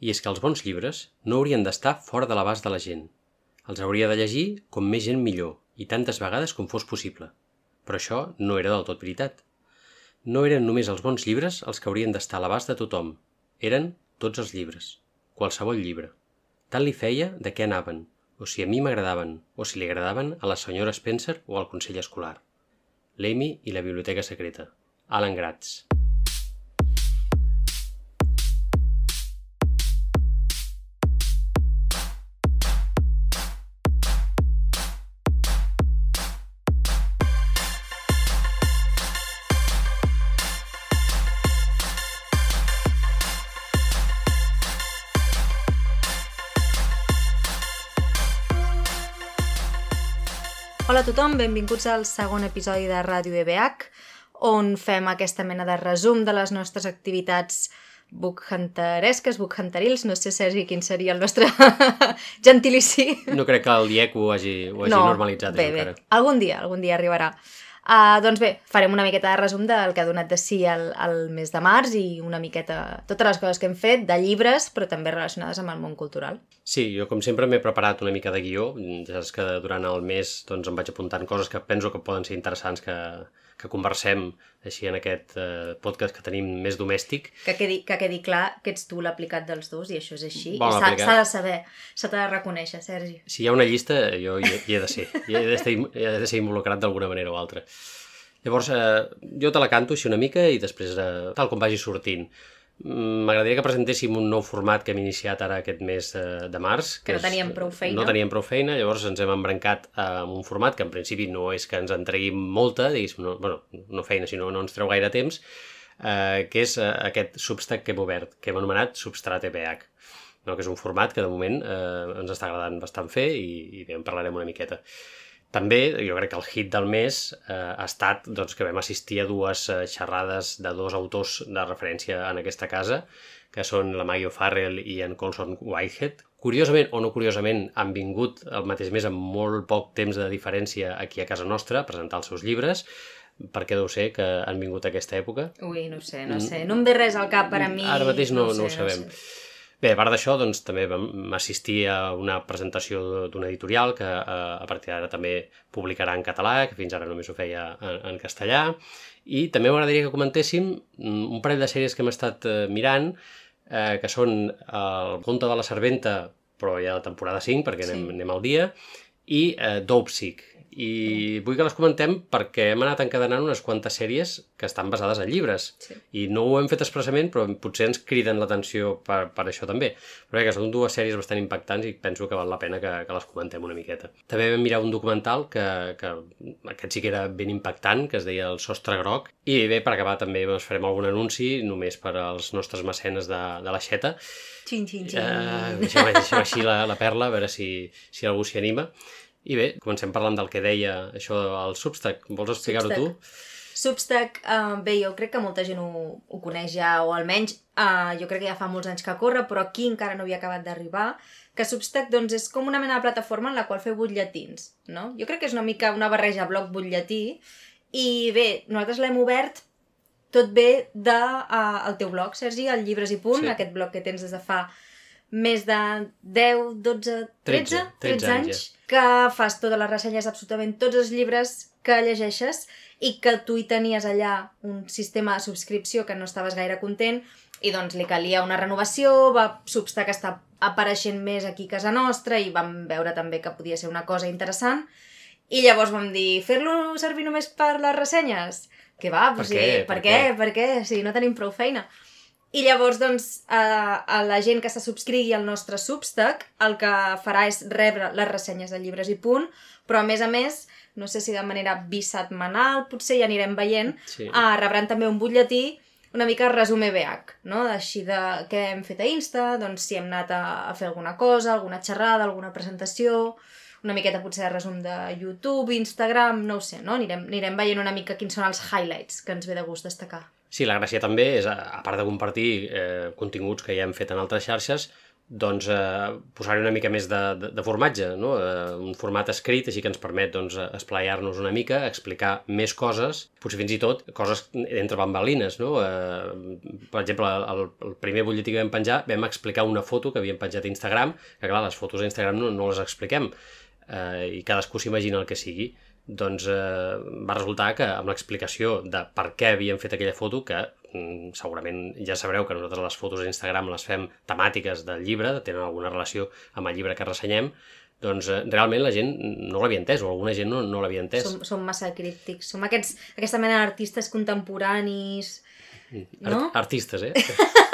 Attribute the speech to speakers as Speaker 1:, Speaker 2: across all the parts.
Speaker 1: I és que els bons llibres no haurien d'estar fora de l'abast de la gent. Els hauria de llegir com més gent millor i tantes vegades com fos possible. Però això no era del tot veritat. No eren només els bons llibres els que haurien d'estar a l'abast de tothom. Eren tots els llibres. Qualsevol llibre. Tant li feia de què anaven, o si a mi m'agradaven, o si li agradaven a la senyora Spencer o al Consell Escolar. L'Amy i la Biblioteca Secreta. Alan Gratz.
Speaker 2: Hola a tothom, benvinguts al segon episodi de Ràdio EBH, on fem aquesta mena de resum de les nostres activitats bookhunteresques, bookhunterils, no sé, Sergi, quin seria el nostre gentilici.
Speaker 1: No crec que el IEC ho hagi, ho hagi
Speaker 2: no,
Speaker 1: normalitzat.
Speaker 2: bé, bé,
Speaker 1: encara.
Speaker 2: algun dia, algun dia arribarà. Uh, doncs bé, farem una miqueta de resum del que ha donat de si el, el mes de març i una miqueta totes les coses que hem fet, de llibres, però també relacionades amb el món cultural.
Speaker 1: Sí, jo com sempre m'he preparat una mica de guió, ja saps que durant el mes doncs, em vaig apuntant coses que penso que poden ser interessants que, que conversem així en aquest eh, podcast que tenim més domèstic.
Speaker 2: Que quedi, que quedi clar que ets tu l'aplicat dels dos i això és així.
Speaker 1: Bon
Speaker 2: I s'ha de saber, s'ha de reconèixer, Sergi.
Speaker 1: Si hi ha una llista, jo hi, hi he de ser. Hi he de ser, hi he de ser involucrat d'alguna manera o altra. Llavors, eh, jo te la canto així una mica i després, eh, tal com vagi sortint. Mm, M'agradaria que presentéssim un nou format que hem iniciat ara aquest mes eh, de març.
Speaker 2: Que no
Speaker 1: és-
Speaker 2: teníem prou feina.
Speaker 1: No teníem prou feina, llavors ens hem embrancat amb un format que en principi no és que ens en tregui molta, diguéssim, no, bueno, no feina, sinó no ens treu gaire temps, eh, que és eh, aquest Substack que hem obert, que hem anomenat Substrat EBH no? que és un format que de moment eh, ens està agradant bastant fer i, i bé, en parlarem una miqueta. També, jo crec que el hit del mes eh, ha estat doncs, que vam assistir a dues eh, xerrades de dos autors de referència en aquesta casa, que són la Maggie O'Farrell i en Colson Whitehead. Curiosament o no curiosament, han vingut el mateix mes amb molt poc temps de diferència aquí a casa nostra a presentar els seus llibres, perquè deu ser que han vingut a aquesta època.
Speaker 2: Ui, no ho sé, no sé. No em ve res al cap per a mi.
Speaker 1: Mm. Ara mateix no, no, ho
Speaker 2: sé,
Speaker 1: sabem.
Speaker 2: sé.
Speaker 1: Bé, a part d'això, doncs, també vam assistir a una presentació d'una editorial que eh, a partir d'ara també publicarà en català, que fins ara només ho feia en, en castellà, i també m'agradaria que comentéssim mm, un parell de sèries que hem estat eh, mirant, eh, que són El conte de la serventa, però ja de temporada 5, perquè anem,
Speaker 2: Sí.
Speaker 1: anem al dia, i eh, Dopesick. I vull que les comentem perquè hem anat encadenant unes quantes sèries que estan basades en llibres.
Speaker 2: Sí.
Speaker 1: I no ho hem fet expressament, però potser ens criden l'atenció per, per això també. Però bé, que són dues sèries bastant impactants i penso que val la pena que, que les comentem una miqueta. També vam mirar un documental que, que aquest sí que era ben impactant, que es deia El sostre groc. I bé, per acabar també doncs, farem algun anunci només per als nostres mecenes de, de la xeta.
Speaker 2: Xin, xin, xin.
Speaker 1: Uh, deixem, deixem així la, la perla, a veure si, si algú s'hi anima. I bé, comencem parlant del que deia això del Substack. Vols explicar-ho tu?
Speaker 2: Substack, uh, bé, jo crec que molta gent ho, ho coneix ja, o almenys uh, jo crec que ja fa molts anys que corre, però aquí encara no havia acabat d'arribar, que Substack doncs, és com una mena de plataforma en la qual fer butlletins, no? Jo crec que és una mica una barreja blog-butlletí, i bé, nosaltres l'hem obert tot bé de, uh, el teu blog, Sergi, el Llibres i Punt,
Speaker 1: Sí.
Speaker 2: aquest blog que tens des de fa més de 10, 12, 13,
Speaker 1: 13
Speaker 2: 13
Speaker 1: anys,
Speaker 2: anys, que fas totes les ressenyes absolutament tots els llibres que llegeixes i que tu hi tenies allà un sistema de subscripció que no estaves gaire content i doncs li calia una renovació, va Substack està apareixent més aquí a casa nostra i vam veure també que podia ser una cosa interessant i llavors vam dir, fer-lo servir només per les ressenyes? Que va,
Speaker 1: Per
Speaker 2: pues,
Speaker 1: què?
Speaker 2: sí, per,
Speaker 1: Per
Speaker 2: què?
Speaker 1: què?
Speaker 2: Per què? Si no tenim prou feina. I llavors, doncs, a, a la gent que se subscrigui al nostre Substack, el que farà és rebre les ressenyes de llibres i punt, però a més a més, no sé si de manera bisetmanal, potser ja anirem veient,
Speaker 1: Sí.
Speaker 2: ah, rebran també un butlletí una mica resum EBH, no? Així de què hem fet a Insta, doncs si hem anat a, a fer alguna cosa, alguna xerrada, alguna presentació, una miqueta potser de resum de YouTube, Instagram, no ho sé, no? Anirem, anirem veient una mica quins són els highlights que ens ve de gust destacar.
Speaker 1: Sí, la gràcia també és, a part de compartir eh, continguts que ja hem fet en altres xarxes, doncs, eh, posar-hi una mica més de, de, de formatge, no? eh, un format escrit, així que ens permet doncs, esplaiar-nos una mica, explicar més coses, potser fins i tot coses entre bambalines. No? Eh, per exemple, el, el primer butlletí que vam penjar vam explicar una foto que havíem penjat a Instagram, que clar, les fotos a Instagram no, no les expliquem, eh, i cadascú s'imagina el que sigui doncs eh, va resultar que amb l'explicació de per què havíem fet aquella foto, que mm, segurament ja sabreu que nosaltres les fotos a Instagram les fem temàtiques del llibre, tenen alguna relació amb el llibre que ressenyem, doncs eh, realment la gent no l'havia entès, o alguna gent no, no l'havia entès.
Speaker 2: Som, som massa críptics, som aquests, aquesta mena d'artistes contemporanis... Mm, no?
Speaker 1: Art artistes, eh?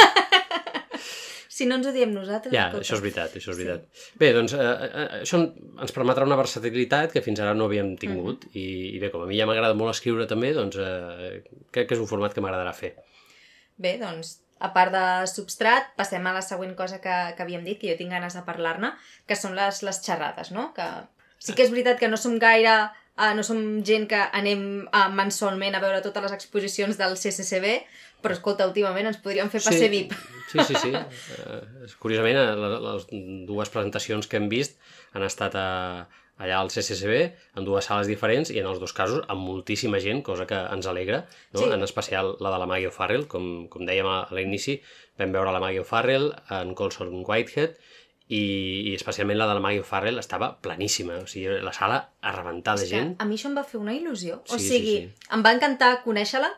Speaker 2: Si no ens ho diem nosaltres...
Speaker 1: Ja, escolta. això és veritat, això és veritat. Sí. Bé, doncs eh, eh, això ens permetrà una versatilitat que fins ara no havíem tingut. Mm -hmm. I, I bé, com a mi ja m'agrada molt escriure també, doncs eh, crec que és un format que m'agradarà fer.
Speaker 2: Bé, doncs, a part de substrat, passem a la següent cosa que, que havíem dit, que jo tinc ganes de parlar-ne, que són les, les xerrades, no? Que sí que és veritat que no som gaire... Uh, no som gent que anem uh, mensualment a veure totes les exposicions del CCCB, però escolta, últimament ens podríem fer passe
Speaker 1: sí,
Speaker 2: VIP.
Speaker 1: Sí, sí, sí. Uh, curiosament, les, les dues presentacions que hem vist han estat a, allà al CCCB, en dues sales diferents i en els dos casos amb moltíssima gent, cosa que ens alegra, no? Sí. en especial la de la Maggie O'Farrell, com, com dèiem a, a l'inici, vam veure la Maggie O'Farrell en Colson Whitehead i, i especialment la de la Maggie O'Farrell estava planíssima, o sigui, la sala a rebentar de gent.
Speaker 2: a mi això em va fer una il·lusió, sí, o sigui, sí, sí. em va encantar conèixer-la,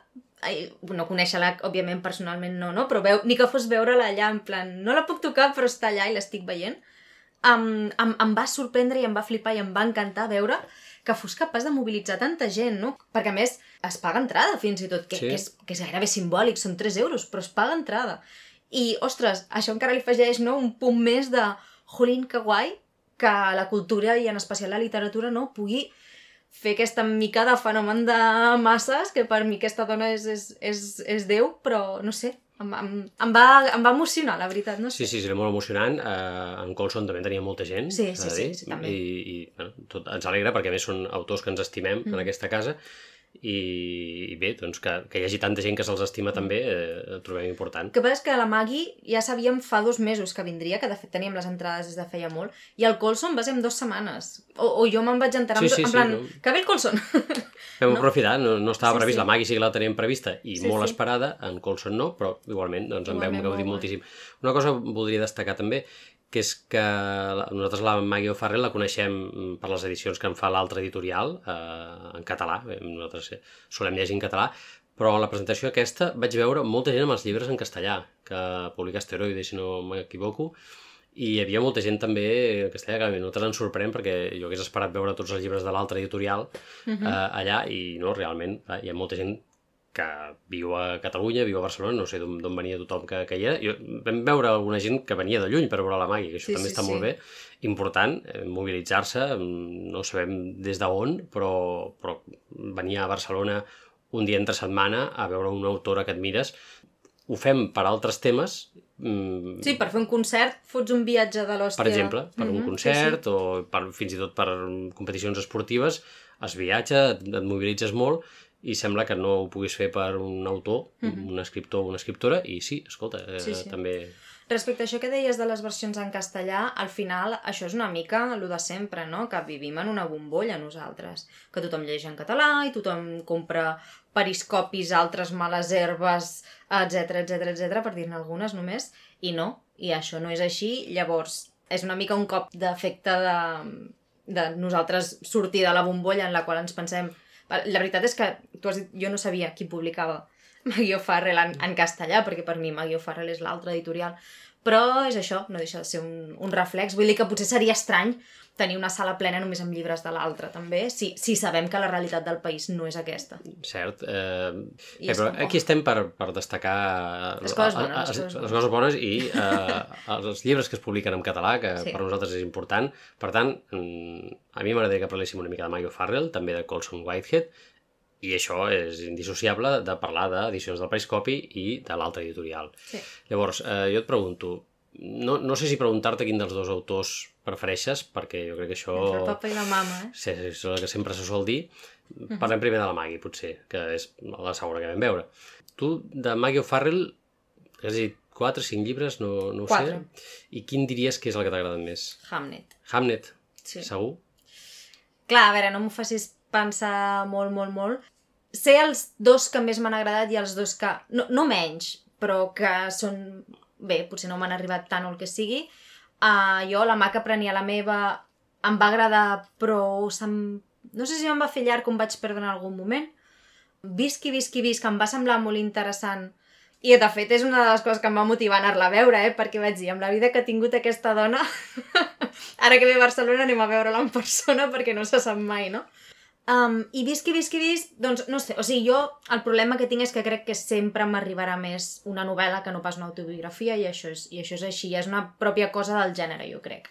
Speaker 2: no conèixer-la, òbviament, personalment no, no? però veu, ni que fos veure-la allà, en plan, no la puc tocar, però està allà i l'estic veient, em, em, em va sorprendre i em va flipar i em va encantar veure que fos capaç de mobilitzar tanta gent, no? Perquè, a més, es paga entrada, fins i tot, que, sí. que, és, que és gairebé simbòlic, són 3 euros, però es paga entrada. I, ostres, això encara li afegeix no, un punt més de, jolín, que guai, que la cultura i en especial la literatura no pugui fer aquesta mica de fenomen de masses, que per mi aquesta dona és, és, és, és Déu, però no sé, em, em, em, va, em va emocionar, la veritat. No sé.
Speaker 1: Sí, sí, seria molt emocionant. Uh, en Colson també tenia molta gent.
Speaker 2: Sí, sí, sí, sí, també.
Speaker 1: I, i bueno, tot, ens alegra perquè a més són autors que ens estimem mm. en aquesta casa i, i bé, doncs que, que hi hagi tanta gent que se'ls estima també eh, ho trobem important.
Speaker 2: El que passa que la Maggie ja sabíem fa dos mesos que vindria, que de fet teníem les entrades des de feia molt, i el Colson va ser en dues setmanes. O, o jo me'n vaig enterar
Speaker 1: sí, sí,
Speaker 2: en plan,
Speaker 1: sí, no?
Speaker 2: que ve el Colson.
Speaker 1: Vam no? aprofitar, no, no estava sí, previst, sí. la Maggie sí que la teníem prevista i sí, molt sí. esperada, en Colson no, però igualment doncs, en vam gaudir moltíssim. Una cosa voldria destacar també, que és que nosaltres la Maggie O'Farrell la coneixem per les edicions que en fa l'altre editorial, eh, en català, eh, nosaltres solem llegir en català, però la presentació aquesta vaig veure molta gent amb els llibres en castellà, que publica Asteroide, si no m'equivoco, i hi havia molta gent també en castellà, que a nosaltres ens sorprèn perquè jo hagués esperat veure tots els llibres de l'altre editorial uh -huh. eh, allà i no, realment hi ha molta gent que viu a Catalunya, viu a Barcelona, no sé d'on venia tothom que, que hi era. Jo, vam veure alguna gent que venia de lluny per veure la Maggie, que això sí, també sí, està sí. molt bé. Important, eh, mobilitzar-se, mm, no sabem des d'on, però, però venir a Barcelona un dia entre setmana a veure una autora que admires. Ho fem per altres temes.
Speaker 2: Mm, sí, per fer un concert fots un viatge de l'hòstia.
Speaker 1: Per exemple, per mm -hmm, un concert sí, sí. o per, fins i tot per competicions esportives, es viatja, et, et mobilitzes molt i sembla que no ho puguis fer per un autor, mm -hmm. un escriptor o una escriptora, i sí, escolta, eh, sí, sí. també...
Speaker 2: Respecte a això que deies de les versions en castellà, al final això és una mica el de sempre, no? Que vivim en una bombolla nosaltres. Que tothom llegeix en català i tothom compra periscopis, altres males herbes, etc etc etc per dir-ne algunes només, i no, i això no és així, llavors és una mica un cop d'efecte de, de nosaltres sortir de la bombolla en la qual ens pensem la veritat és que tu has dit, jo no sabia qui publicava Maggie O'Farrell en, en castellà, perquè per mi Maggie O'Farrell és l'altre editorial. Però és això, no deixa de ser un, un reflex. Vull dir que potser seria estrany tenir una sala plena només amb llibres de l'altre, també, si, si sabem que la realitat del país no és aquesta.
Speaker 1: Cert. Eh, eh, però aquí estem per, per destacar
Speaker 2: les coses bones, les,
Speaker 1: coses bones. les coses bones i eh, els llibres que es publiquen en català, que sí. per nosaltres és important. Per tant, mm, a mi m'agradaria que parléssim una mica de Mario Farrell, també de Colson Whitehead, i això és indissociable de parlar d'edicions del Periscopi i de l'altre editorial.
Speaker 2: Sí.
Speaker 1: Llavors, eh, jo et pregunto, no, no sé si preguntar-te quin dels dos autors prefereixes, perquè jo crec que això...
Speaker 2: Entre el papa i la mama, eh?
Speaker 1: Sí, és el que sempre se sol dir. Parlem primer de la Maggie, potser, que és la segona que vam veure. Tu, de Maggie O'Farrell, a dir, 4, 5 llibres, no, no ho
Speaker 2: Quatre.
Speaker 1: sé. I quin diries que és el que t'ha agradat més?
Speaker 2: Hamnet.
Speaker 1: Hamnet,
Speaker 2: Sí.
Speaker 1: segur?
Speaker 2: Clar, a veure, no m'ho facis pensar molt, molt, molt. Sé els dos que més m'han agradat i els dos que... No, no menys, però que són... Bé, potser no m'han arribat tant o el que sigui. Uh, jo, la mà que prenia la meva, em va agradar, però se'm... no sé si em va fer llarg com vaig perdre en algun moment. Visqui, visqui, visqui, em va semblar molt interessant. I, de fet, és una de les coses que em va motivar anar-la a veure, eh? perquè vaig dir, amb la vida que ha tingut aquesta dona, ara que ve a Barcelona anem a veure-la en persona perquè no se sap mai, no? Um, I visqui, visqui, visc, doncs no sé, o sigui, jo el problema que tinc és que crec que sempre m'arribarà més una novel·la que no pas una autobiografia i això és, i això és així, és una pròpia cosa del gènere, jo crec.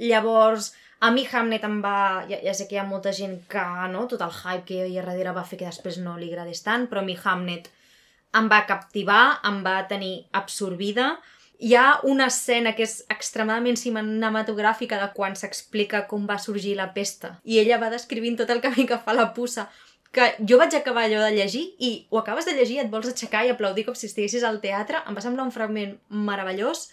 Speaker 2: Llavors, a mi Hamnet em va... Ja, ja sé que hi ha molta gent que, no?, tot el hype que hi ha darrere va fer que després no li agradés tant, però a mi Hamnet em va captivar, em va tenir absorbida. Hi ha una escena que és extremadament cinematogràfica de quan s'explica com va sorgir la pesta. I ella va descrivint tot el camí que fa la puça que jo vaig acabar allò de llegir i ho acabes de llegir, et vols aixecar i aplaudir com si estiguessis al teatre, em va semblar un fragment meravellós.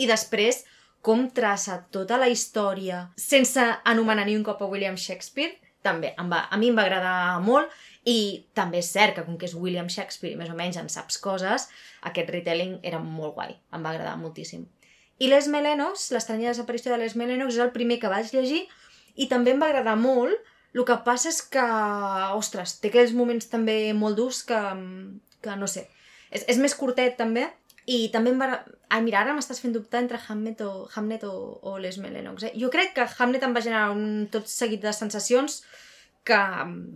Speaker 2: I després com traça tota la història sense anomenar ni un cop a William Shakespeare, també em va, a mi em va agradar molt i també és cert que com que és William Shakespeare més o menys en saps coses, aquest retelling era molt guai, em va agradar moltíssim. I Les Melenos, l'estranya desaparició de Les Melenos, és el primer que vaig llegir i també em va agradar molt, el que passa és que, ostres, té aquells moments també molt durs que, que no sé, és, és més curtet també, i també em va... Ai, mira, ara m'estàs fent dubtar entre Hamlet o, Hamlet o, o Les Melenox. Eh? Jo crec que Hamlet em va generar un tot seguit de sensacions que,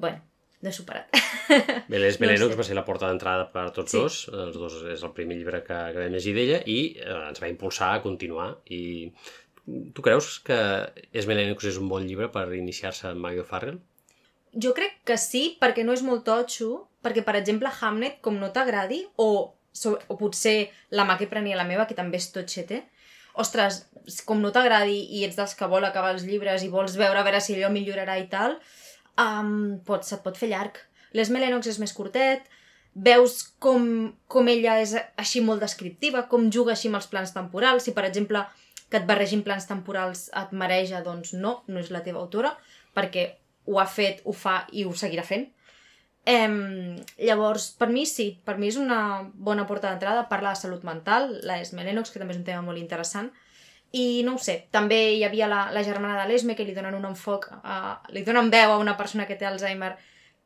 Speaker 2: bueno, he superat.
Speaker 1: Bé, Les
Speaker 2: No
Speaker 1: va ser la porta d'entrada per a tots
Speaker 2: Sí.
Speaker 1: dos. Els dos és el primer llibre que, que vam llegir d'ella i eh, ens va impulsar a continuar. I tu creus que Es Melenox és un bon llibre per iniciar-se amb Maggie Farrell?
Speaker 2: Jo crec que sí, perquè no és molt totxo, perquè, per exemple, Hamlet, com no t'agradi, o, o potser La mà que prenia la meva, que també és totxete, ostres, com no t'agradi i ets dels que vol acabar els llibres i vols veure a veure si allò millorarà i tal, um, pot, se't pot fer llarg. Les Melenox és més curtet, veus com, com ella és així molt descriptiva, com juga així amb els plans temporals. Si, per exemple, que et barregin plans temporals et mareja, doncs no, no és la teva autora, perquè ho ha fet, ho fa i ho seguirà fent. Em, llavors, per mi sí, per mi és una bona porta d'entrada, parla de salut mental, la Esme Lennox, que també és un tema molt interessant, i no ho sé, també hi havia la, la germana de l'Esme, que li donen un enfoc, a, li donen veu a una persona que té Alzheimer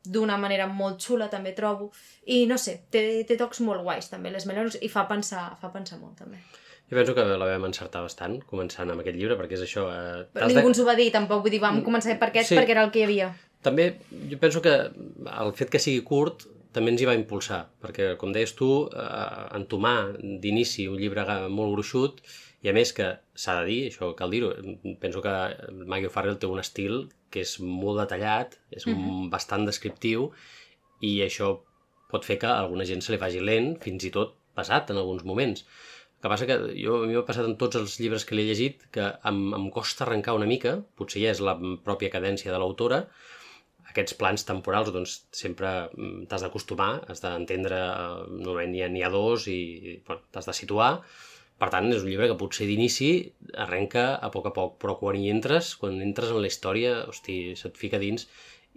Speaker 2: d'una manera molt xula, també trobo, i no sé, té, té tocs molt guais també, l'Esme Lennox, i fa pensar, fa pensar molt també.
Speaker 1: Jo penso que la vam encertar bastant, començant amb aquest llibre, perquè és això... Eh,
Speaker 2: Però ningú ens ho va dir, tampoc, vull dir, vam començar per aquest
Speaker 1: Sí.
Speaker 2: perquè era el que hi havia.
Speaker 1: També jo penso que el fet que sigui curt també ens hi va impulsar, perquè, com deies tu, eh, entomar d'inici un llibre molt gruixut, i a més que s'ha de dir, això cal dir-ho, penso que Maggie Farrell té un estil que és molt detallat, és
Speaker 2: Mhm.
Speaker 1: bastant descriptiu, i això pot fer que a alguna gent se li faci lent, fins i tot pesat en alguns moments. El que passa que jo, a mi m'ha passat en tots els llibres que l'he llegit que em, em costa arrencar una mica, potser ja és la pròpia cadència de l'autora, aquests plans temporals doncs, sempre mm, t'has d'acostumar, has d'entendre, eh, normalment n'hi ha, ha dos i bueno, t'has de situar. Per tant, és un llibre que potser d'inici arrenca a poc a poc, però quan hi entres, quan entres en la història, hosti, se't fica dins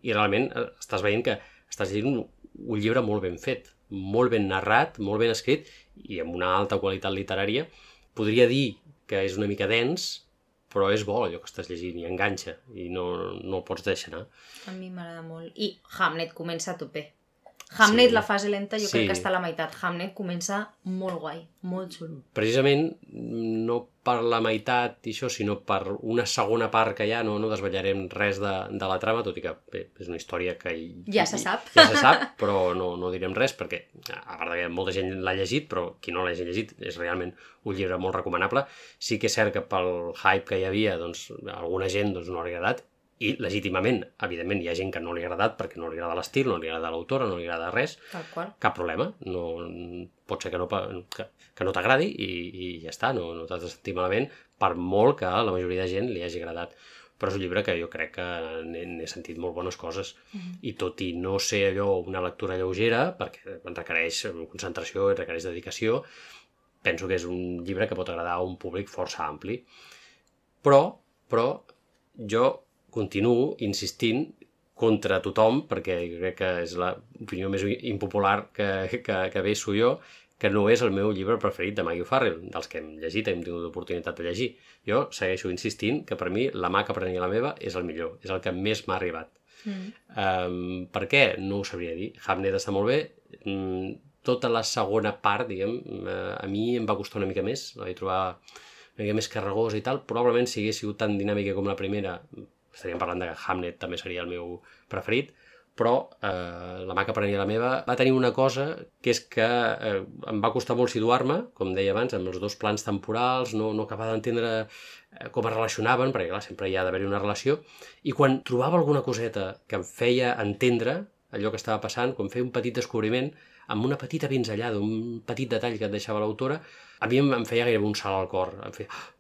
Speaker 1: i realment eh, estàs veient que estàs llegint un, un llibre molt ben fet, molt ben narrat, molt ben escrit i amb una alta qualitat literària. Podria dir que és una mica dens, però és bo allò que estàs llegint i enganxa i no, no el pots deixar anar.
Speaker 2: A mi m'agrada molt. I Hamlet comença a tope. Hamlet,
Speaker 1: Sí.
Speaker 2: la fase lenta, jo
Speaker 1: Sí.
Speaker 2: crec que està a la meitat. Hamlet comença molt guai, molt xulo.
Speaker 1: Precisament no per la meitat i això, sinó per una segona part que hi ha, no, no desvetllarem res de, de la trama, tot i que bé, és una història que... Hi,
Speaker 2: Ja se sap.
Speaker 1: Ja se sap, però no, no direm res, perquè a part que molta gent l'ha llegit, però qui no l'hagi llegit és realment un llibre molt recomanable. Sí que és cert que pel hype que hi havia, doncs, alguna gent doncs, no ha agradat, i legítimament, evidentment, hi ha gent que no li ha agradat perquè no li agrada l'estil, no li agrada l'autora, no li agrada res, cap problema, no, pot ser que no, que, que no t'agradi i, i ja està, no, no t'has de sentir malament per molt que a la majoria de gent li hagi agradat. Però és un llibre que jo crec que n'he sentit molt bones coses. I tot i no ser allò una lectura lleugera perquè requereix concentració i requereix dedicació penso que és un llibre que pot agradar a un públic força ampli. Però, però, jo continuo insistint contra tothom, perquè crec que és l'opinió més impopular que, que, que sou jo, que no és el meu llibre preferit de Maggie Farrell, dels que hem llegit, hem tingut l'oportunitat de llegir. Jo segueixo insistint que per mi La mà que prenia la meva és el millor, és el que més m'ha arribat. Mm. Um, per què? No ho sabria dir. Hamnet està molt bé. Mm, tota la segona part, diguem, uh, a mi em va costar una mica més, la vaig trobar una mica més carregosa i tal. Probablement si hagués sigut tan dinàmica com la primera, estaríem parlant de que Hamnet també seria el meu preferit, però eh, la mà que prenia la meva va tenir una cosa que és que eh, em va costar molt situar-me, com deia abans, amb els dos plans temporals, no, no acabava d'entendre eh, com es relacionaven, perquè clar, sempre hi ha d'haver una relació, i quan trobava alguna coseta que em feia entendre allò que estava passant, quan feia un petit descobriment, amb una petita pinzellada, un petit detall que et deixava l'autora, a mi em, em feia gairebé un salt al cor. Em feia, oh,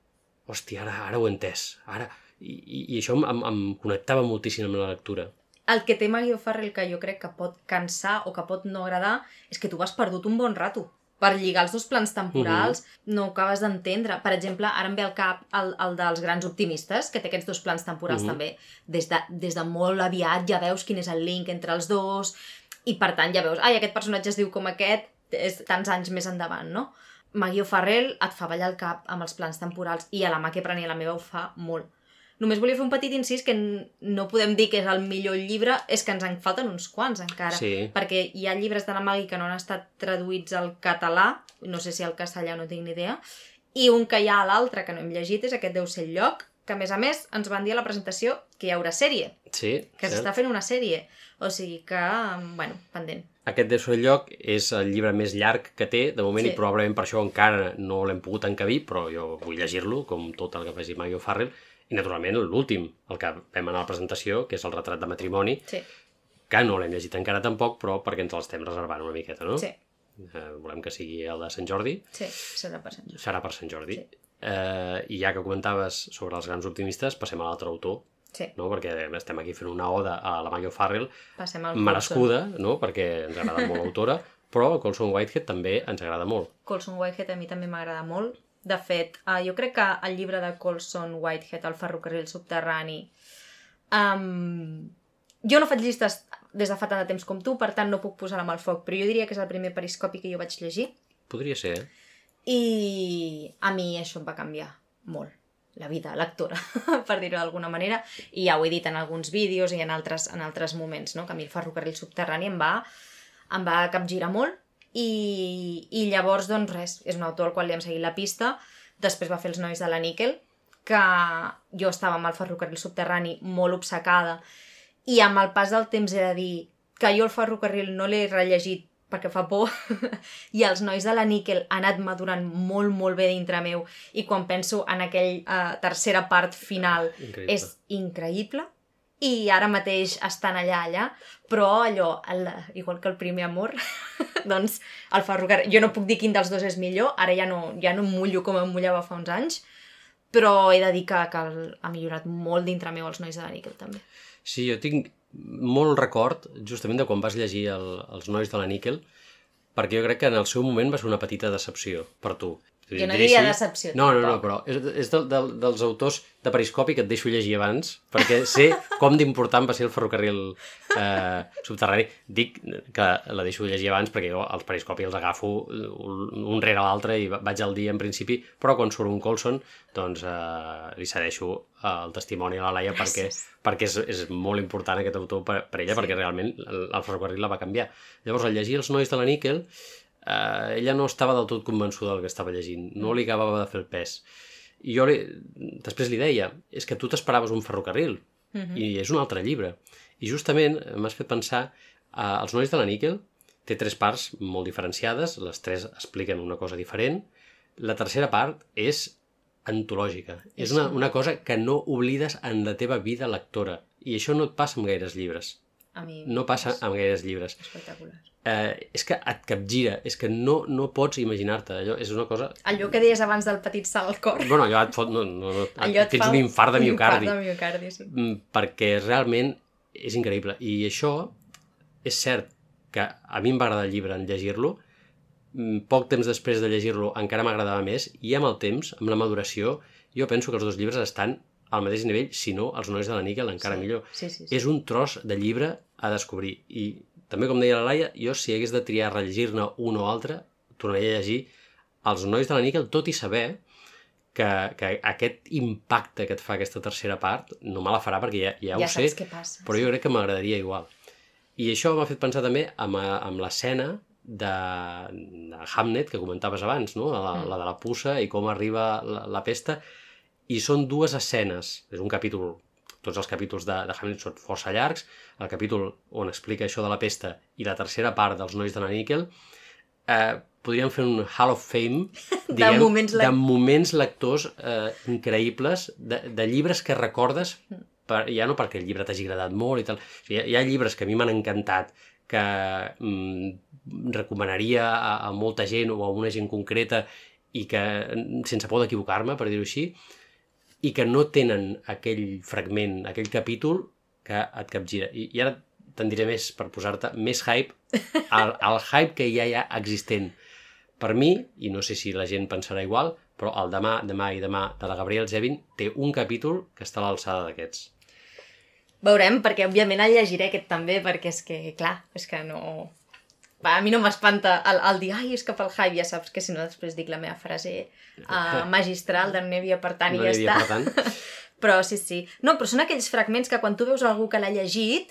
Speaker 1: hòstia, ara, ara ho he entès, ara... I, i, i això em, em connectava moltíssim amb la lectura.
Speaker 2: El que té Maggie O'Farrell que jo crec que pot cansar o que pot no agradar és que tu has perdut un bon rato per lligar els dos plans temporals, uh -huh. no ho acabes d'entendre. Per exemple, ara em ve al cap el, el dels grans optimistes, que té aquests dos plans temporals uh -huh. també. Des de, des de molt aviat ja veus quin és el link entre els dos, i per tant ja veus, ai, aquest personatge es diu com aquest, és tants anys més endavant, no? Maggie O'Farrell et fa ballar el cap amb els plans temporals i a la mà que prenia la meva ho fa molt. Només volia fer un petit incís que no podem dir que és el millor llibre, és que ens en falten uns quants encara.
Speaker 1: Sí.
Speaker 2: Perquè hi ha llibres de la Maggie que no han estat traduïts al català, no sé si al castellà no tinc ni idea, i un que hi ha a l'altre que no hem llegit és aquest Deu ser el lloc, que a més a més ens van dir a la presentació que hi haurà sèrie.
Speaker 1: Sí,
Speaker 2: Que s'està fent una sèrie. O sigui que, bueno, pendent.
Speaker 1: Aquest Deu ser el lloc és el llibre més llarg que té, de moment,
Speaker 2: Sí.
Speaker 1: i probablement per això encara no l'hem pogut encabir, però jo vull llegir-lo, com tot el que faci Maggie O'Farrell, i naturalment l'últim, el que vam anar a la presentació, que és el retrat de matrimoni,
Speaker 2: Sí,
Speaker 1: que no l'hem llegit encara tampoc, però perquè ens l'estem reservant una miqueta, no?
Speaker 2: sí,
Speaker 1: Eh, volem que sigui el de Sant Jordi,
Speaker 2: sí, serà per Sant Jordi.
Speaker 1: serà per Sant Jordi.
Speaker 2: Sí.
Speaker 1: Eh, I ja que comentaves sobre els grans optimistes, passem a l'altre autor,
Speaker 2: Sí,
Speaker 1: no? perquè estem aquí fent una oda a la Maggie O'Farrell,
Speaker 2: al
Speaker 1: merescuda, no? perquè ens agrada molt l'autora, però Colson Whitehead també ens agrada molt.
Speaker 2: Colson Whitehead a mi també m'agrada molt. De fet, uh, jo crec que el llibre de Colson Whitehead, El ferrocarril subterrani, um, jo no faig llistes des de fa tant de temps com tu, per tant no puc posar la mà al foc, però jo diria que és el primer periscopi que jo vaig llegir
Speaker 1: Podria ser, eh?
Speaker 2: i a mi això em va canviar molt la vida lectora, per dir-ho d'alguna manera, i ja ho he dit en alguns vídeos i en altres, en altres moments, no? que a mi el ferrocarril subterrani em va, em va capgirar molt i, i llavors, doncs res, és un autor al qual li hem seguit la pista, després va fer Els nois de la níquel, que jo estava amb el ferrocarril subterrani molt obcecada i amb el pas del temps he de dir que jo el ferrocarril no l'he rellegit perquè fa por i els nois de la níquel han anat madurant molt, molt bé dintre meu i quan penso en aquell uh, tercera part final
Speaker 1: Increïble.
Speaker 2: és increïble i ara mateix estan allà, allà, però allò, el, igual que el primer amor, doncs el ferrocarril... Jo no puc dir quin dels dos és millor, ara ja no, ja no em mullo com em mullava fa uns anys, però he de dir que, que ha millorat molt dintre meu els nois de la níquel, també.
Speaker 1: Sí, jo tinc molt record justament de quan vas llegir el, els nois de la níquel, perquè jo crec que en el seu moment va ser una petita decepció per tu.
Speaker 2: Jo no diria decepció,
Speaker 1: No, no, no, però és, és del, del, dels autors de Periscopi que et deixo llegir abans, perquè sé com d'important va ser el ferrocarril eh, subterrani. Dic que la deixo llegir abans perquè jo els Periscopi els agafo un un rere l'altre i va- vaig al dia en principi, però quan surt un Colson, doncs eh, li cedeixo el testimoni a la Laia perquè,
Speaker 2: Gràcies.
Speaker 1: perquè és, és molt important aquest autor per, per ella,
Speaker 2: sí.
Speaker 1: perquè realment el, el ferrocarril la va canviar. Llavors, al llegir Els nois de la níquel, eh, ella no estava del tot convençuda del que estava llegint, no li acabava de fer el pes. I jo li, després li deia, és que tu t'esperaves un ferrocarril,
Speaker 2: Mm -hmm.
Speaker 1: i és un altre llibre. I justament m'has fet pensar, eh, Els nois de la níquel té tres parts molt diferenciades, les tres expliquen una cosa diferent. La tercera part és antològica. És una, una cosa que no oblides en la teva vida lectora. I això no et passa amb gaires llibres.
Speaker 2: A mi
Speaker 1: No passa amb gaires llibres.
Speaker 2: espectacular.
Speaker 1: Eh, és que et capgira, és que no, no pots imaginar-te. Allò és una cosa...
Speaker 2: Allò que deies abans del petit salt al cor.
Speaker 1: Bueno, allò et fot... No, no, no,
Speaker 2: Allò et
Speaker 1: tens
Speaker 2: fa
Speaker 1: un infart de miocardi.
Speaker 2: Un infart de miocardi, sí.
Speaker 1: Mm, perquè realment és increïble. I això és cert que a mi em va agradar el llibre en llegir-lo, mm, poc temps després de llegir-lo encara m'agradava més i amb el temps, amb la maduració, jo penso que els dos llibres estan al mateix nivell, si no, els nois de la níquel encara
Speaker 2: Sí,
Speaker 1: millor.
Speaker 2: sí, sí, sí.
Speaker 1: És un tros de llibre a descobrir i també, com deia la Laia, jo si hagués de triar rellegir-ne un o altre, tornaria a llegir Els nois de la níquel, tot i saber que, que aquest impacte que et fa aquesta tercera part no me la farà perquè ja, ja,
Speaker 2: ja
Speaker 1: ho sé,
Speaker 2: passa.
Speaker 1: però jo crec que m'agradaria igual. I això m'ha fet pensar també amb, eh, amb l'escena de, de Hamnet que comentaves abans, no? la,
Speaker 2: Mm.
Speaker 1: la de la puça i com arriba la, la pesta. I són dues escenes. És un capítol, tots els capítols de, de Hamnet són força llargs, el capítol on explica això de la pesta i la tercera part dels nois de la níquel, eh, podríem fer un Hall of Fame
Speaker 2: De moments
Speaker 1: de moments lectors eh, increïbles, de, de llibres que recordes, per, ja no perquè el llibre t'hagi agradat molt i tal, o sigui, hi, ha, hi ha llibres que a mi m'han encantat, que mm, recomanaria a, a molta gent o a una gent concreta i que, mm, sense por d'equivocar-me, per dir-ho així, i que no tenen aquell fragment, aquell capítol que et capgira. I, i ara te'n diré més per posar-te més hype al, al hype que ja hi ha existent. Per mi, i no sé si la gent pensarà igual, però el demà, demà i demà de la Gabriel Zevin té un capítol que està a l'alçada d'aquests.
Speaker 2: Veurem, perquè òbviament el llegiré aquest també, perquè és que, clar, és que no... Va, a mi no m'espanta el, el dir, ai, és que pel hype, ja saps que si no després dic la meva frase uh, magistral de no n'hi havia per tant
Speaker 1: no
Speaker 2: i ja està.
Speaker 1: per tant.
Speaker 2: Però sí, sí. No, però són aquells fragments que quan tu veus algú que l'ha llegit,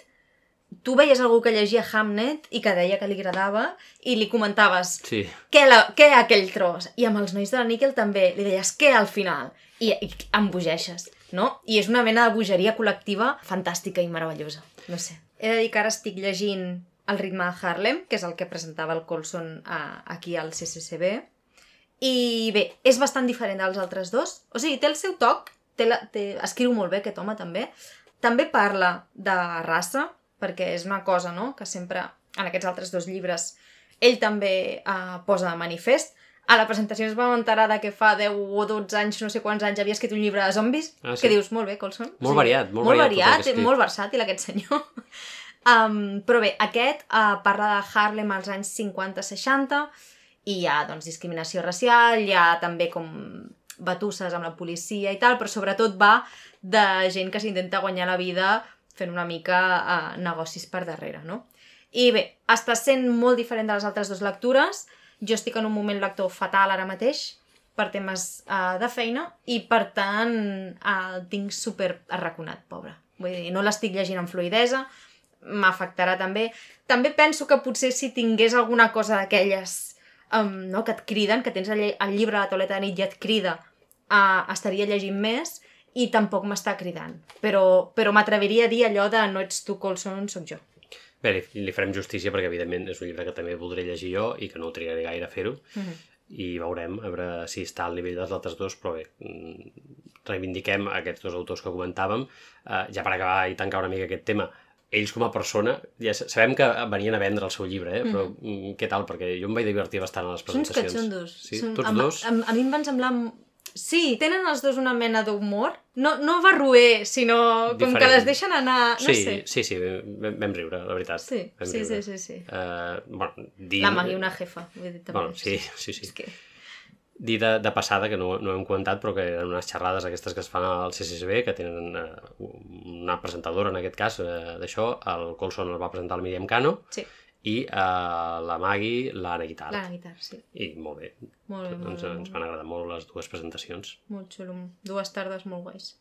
Speaker 2: tu veies algú que llegia Hamnet i que deia que li agradava i li comentaves
Speaker 1: Sí,
Speaker 2: què, la, què aquell tros? I amb els nois de la Níquel també li deies què al final? I, i embogeixes, no? I és una mena de bogeria col·lectiva fantàstica i meravellosa. No sé. He de dir que ara estic llegint El ritme de Harlem, que és el que presentava el Colson a, aquí al CCCB. I bé, és bastant diferent dels altres dos. O sigui, té el seu toc, té la, té, escriu molt bé aquest home també. També parla de raça, perquè és una cosa no? que sempre, en aquests altres dos llibres, ell també eh, posa de manifest. A la presentació ens vam enterar de que fa 10 o 12 anys, no sé quants anys, havia escrit un llibre de zombis,
Speaker 1: Ah, sí?
Speaker 2: que dius, molt bé, Colson.
Speaker 1: Molt variat, molt
Speaker 2: molt
Speaker 1: variat
Speaker 2: variat, molt versàtil aquest senyor. Um, però bé, aquest uh, parla de Harlem als anys 50-60 i hi ha doncs, discriminació racial, hi ha també com batusses amb la policia i tal, però sobretot va de gent que s'intenta guanyar la vida fent una mica uh, negocis per darrere, no? I bé, està sent molt diferent de les altres dues lectures. Jo estic en un moment lector fatal ara mateix per temes uh, de feina i per tant uh, el tinc super arraconat, pobre. Vull dir, no l'estic llegint amb fluidesa, m'afectarà també. També penso que potser si tingués alguna cosa d'aquelles um, no, que et criden, que tens el, el llibre a la tauleta de nit i et crida, uh, estaria llegint més i tampoc m'està cridant. Però, però m'atreviria a dir allò de no ets tu, Colson, sóc jo.
Speaker 1: bé, li, li farem justícia perquè evidentment és un llibre que també voldré llegir jo i que no trigaré gaire a fer-ho
Speaker 2: Mhm.
Speaker 1: i veurem a veure si està al nivell dels altres dos, però bé, mm, reivindiquem aquests dos autors que comentàvem. Uh, ja per acabar i tancar una mica aquest tema, ells com a persona, ja sa- sabem que venien a vendre el seu llibre, eh? però mm. què tal? Perquè jo em vaig divertir bastant a les
Speaker 2: Són
Speaker 1: presentacions.
Speaker 2: catxondos.
Speaker 1: Sí,
Speaker 2: Són,
Speaker 1: tots
Speaker 2: a,
Speaker 1: dos.
Speaker 2: A, a, mi em van semblar... Sí, tenen els dos una mena d'humor. No, no barruer, sinó com que
Speaker 1: Diferent.
Speaker 2: les deixen anar... No
Speaker 1: sí,
Speaker 2: sé.
Speaker 1: sí, sí, vam, vam riure, la veritat.
Speaker 2: Sí, sí, sí,
Speaker 1: riure.
Speaker 2: sí, sí.
Speaker 1: Uh, bueno, dir...
Speaker 2: La Magui una jefa, vull dir, també.
Speaker 1: Bueno, sí, sí, sí.
Speaker 2: És que...
Speaker 1: dir de, de passada, que no, no hem comentat, però que eren unes xerrades aquestes que es fan al CCSB, que tenen eh, una presentadora, en aquest cas, eh, d'això. El Colson el va presentar el Miriam Cano
Speaker 2: Sí,
Speaker 1: i eh, la Magui l'Anna Guitar.
Speaker 2: la guitarra, sí.
Speaker 1: I molt bé.
Speaker 2: Molt bé, molt
Speaker 1: Ens, ens van agradar molt les dues presentacions.
Speaker 2: molt xulo. Dues tardes molt guais.